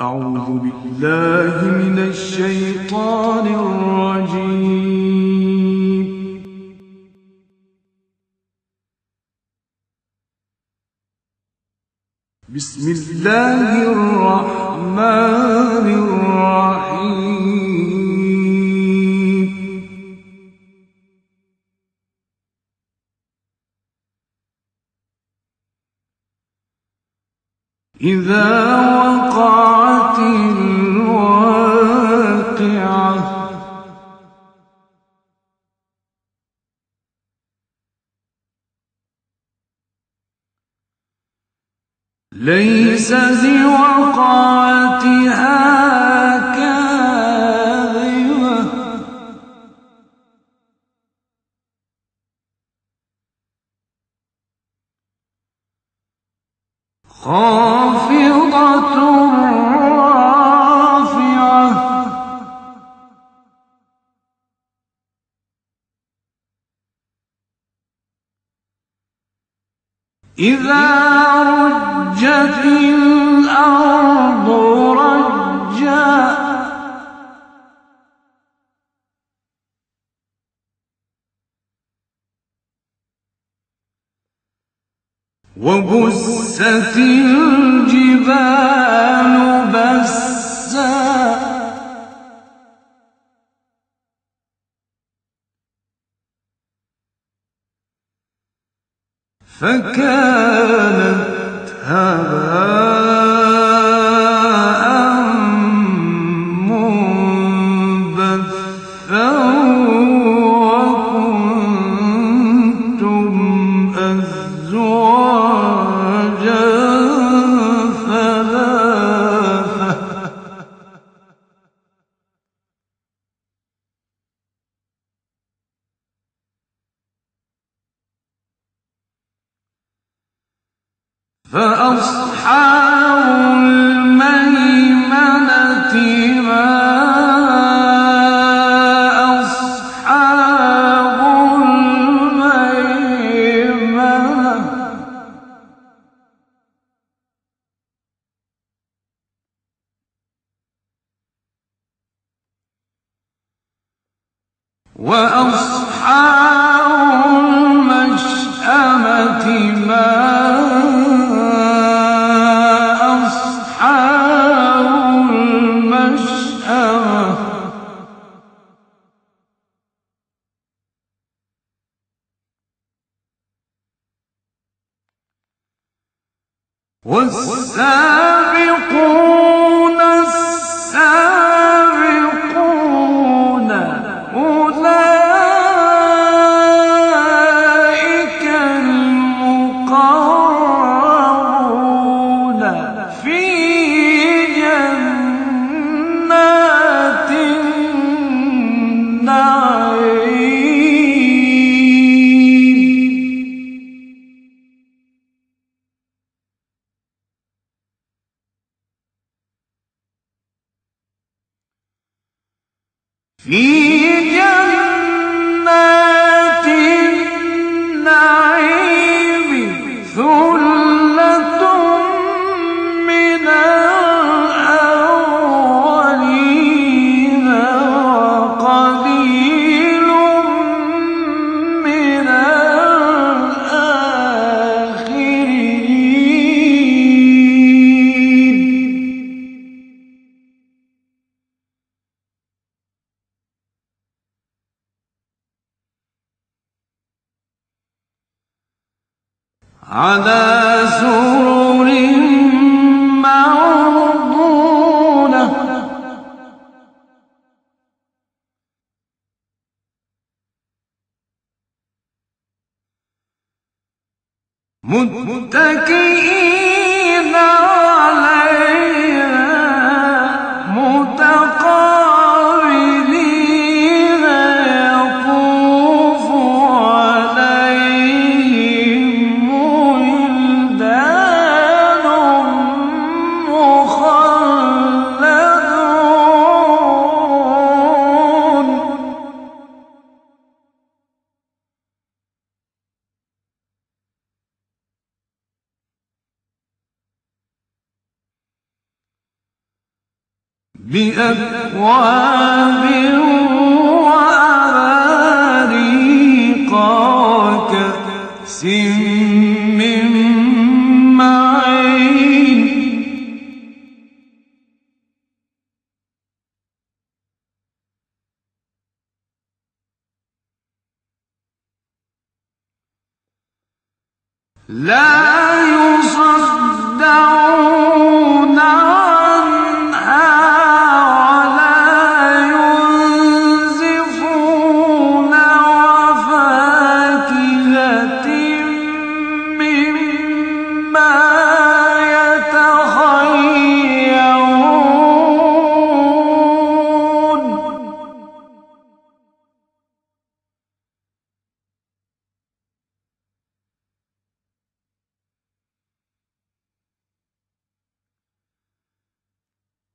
أعوذ بالله من الشيطان الرجيم. بسم الله الرحمن الرحيم. إذا وقعت ليس لوقعتها كاذبة. خافضة إذا رجت الأرض رجا. وبست الجبال بسا. فكانت والسابقون في جنات على سرر موضونة متكئين بأكواب وأباريق وكأس من معين. لا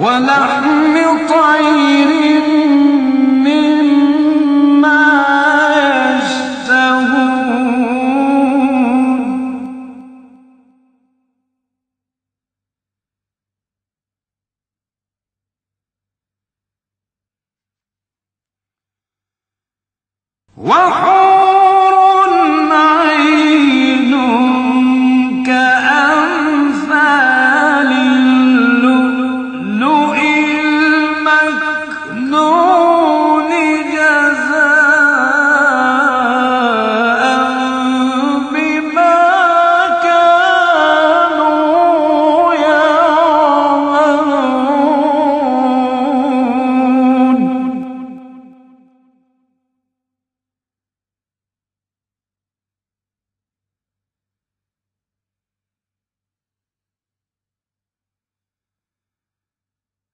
ولحم طير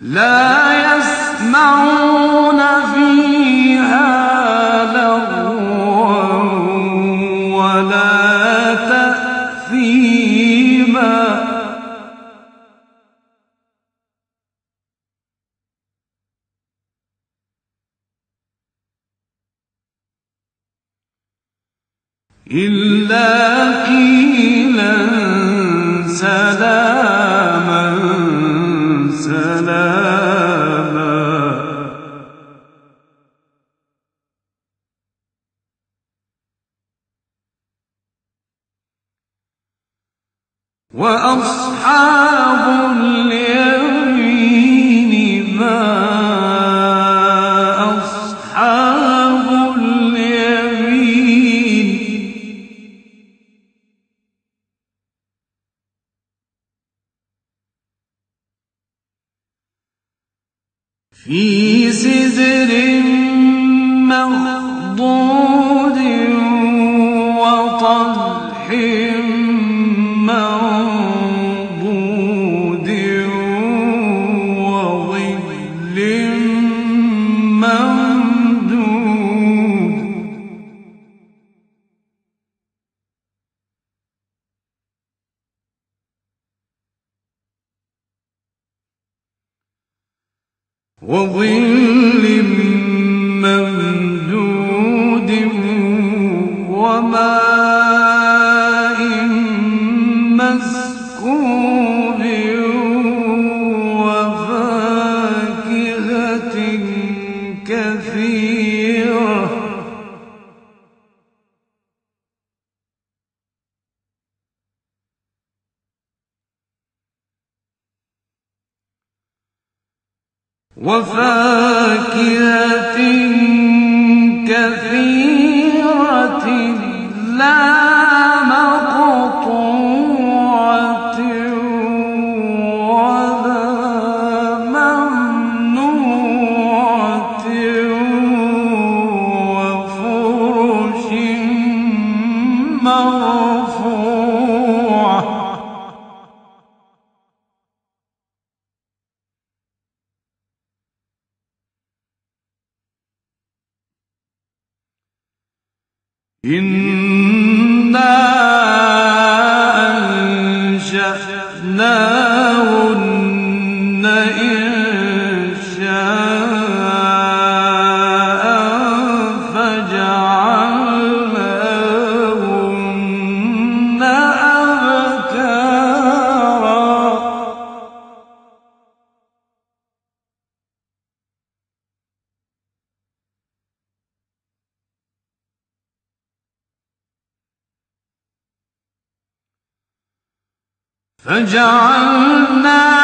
لا يسمعون فيها ولا إلا قيلا سلاما وأصحاب اليمين ما أصحاب اليمين. في وظل وفاكهة إنا فجعلنا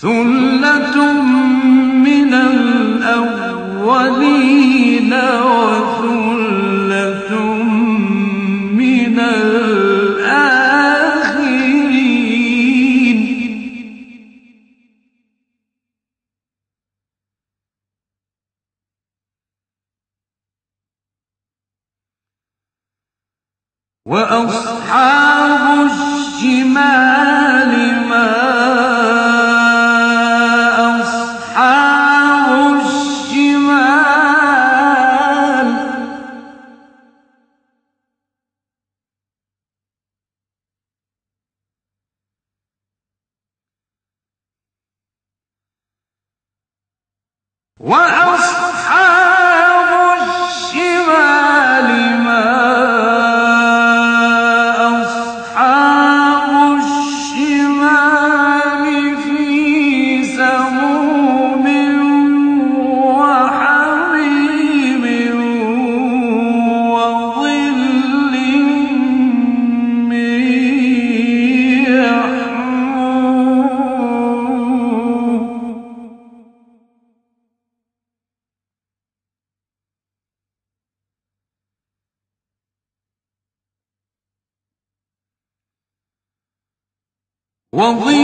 ثلة من الأولين وثلة من الآخرين. وأص وظل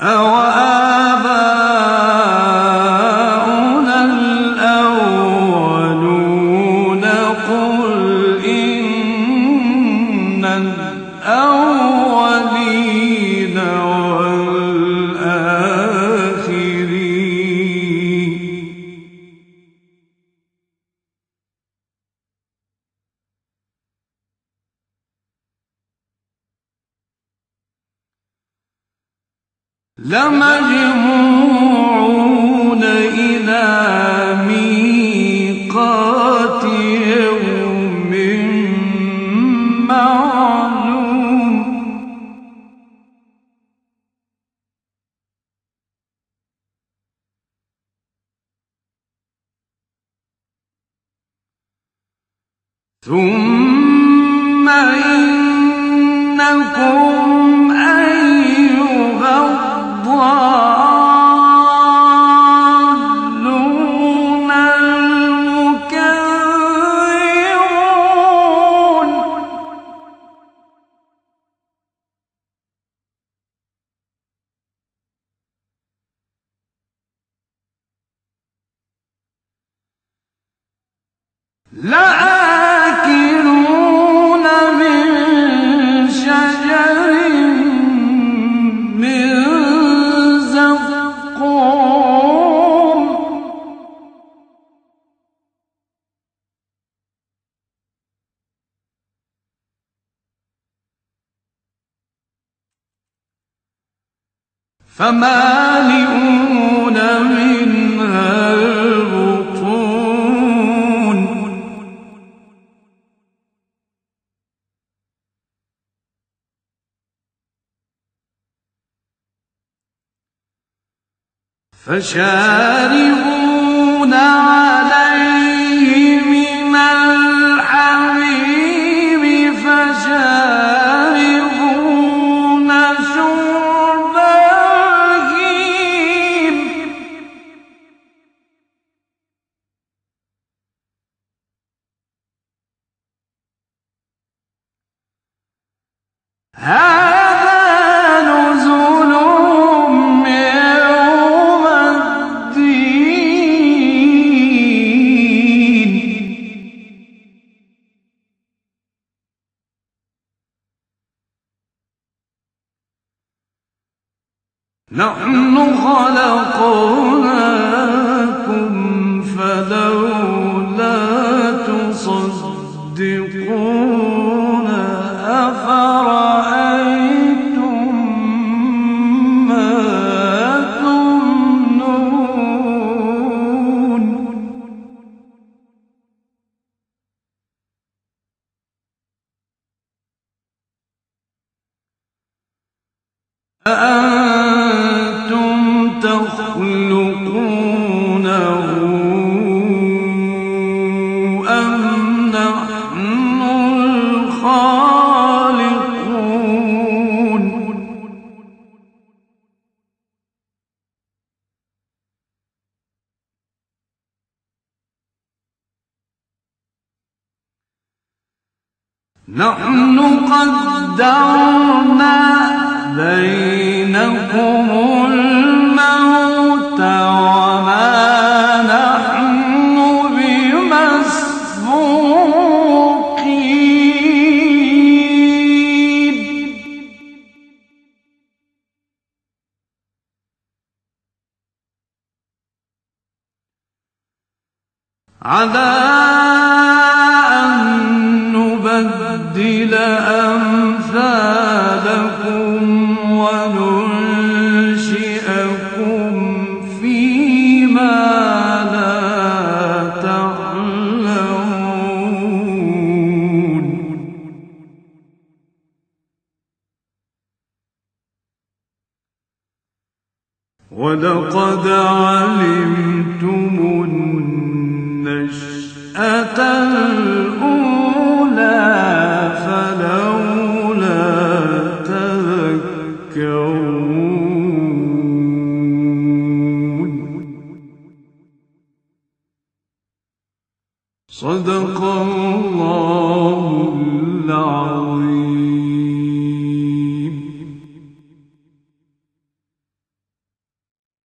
أَوَ لمجموعون إلى ميقات يوم معلوم. ثم إنكم فمالئون منها البطون. فشاربون نحن خلقناكم فلولا نحن قدرنا بينكم الموت وما نحن بمسبوقين. على ولقد علمتم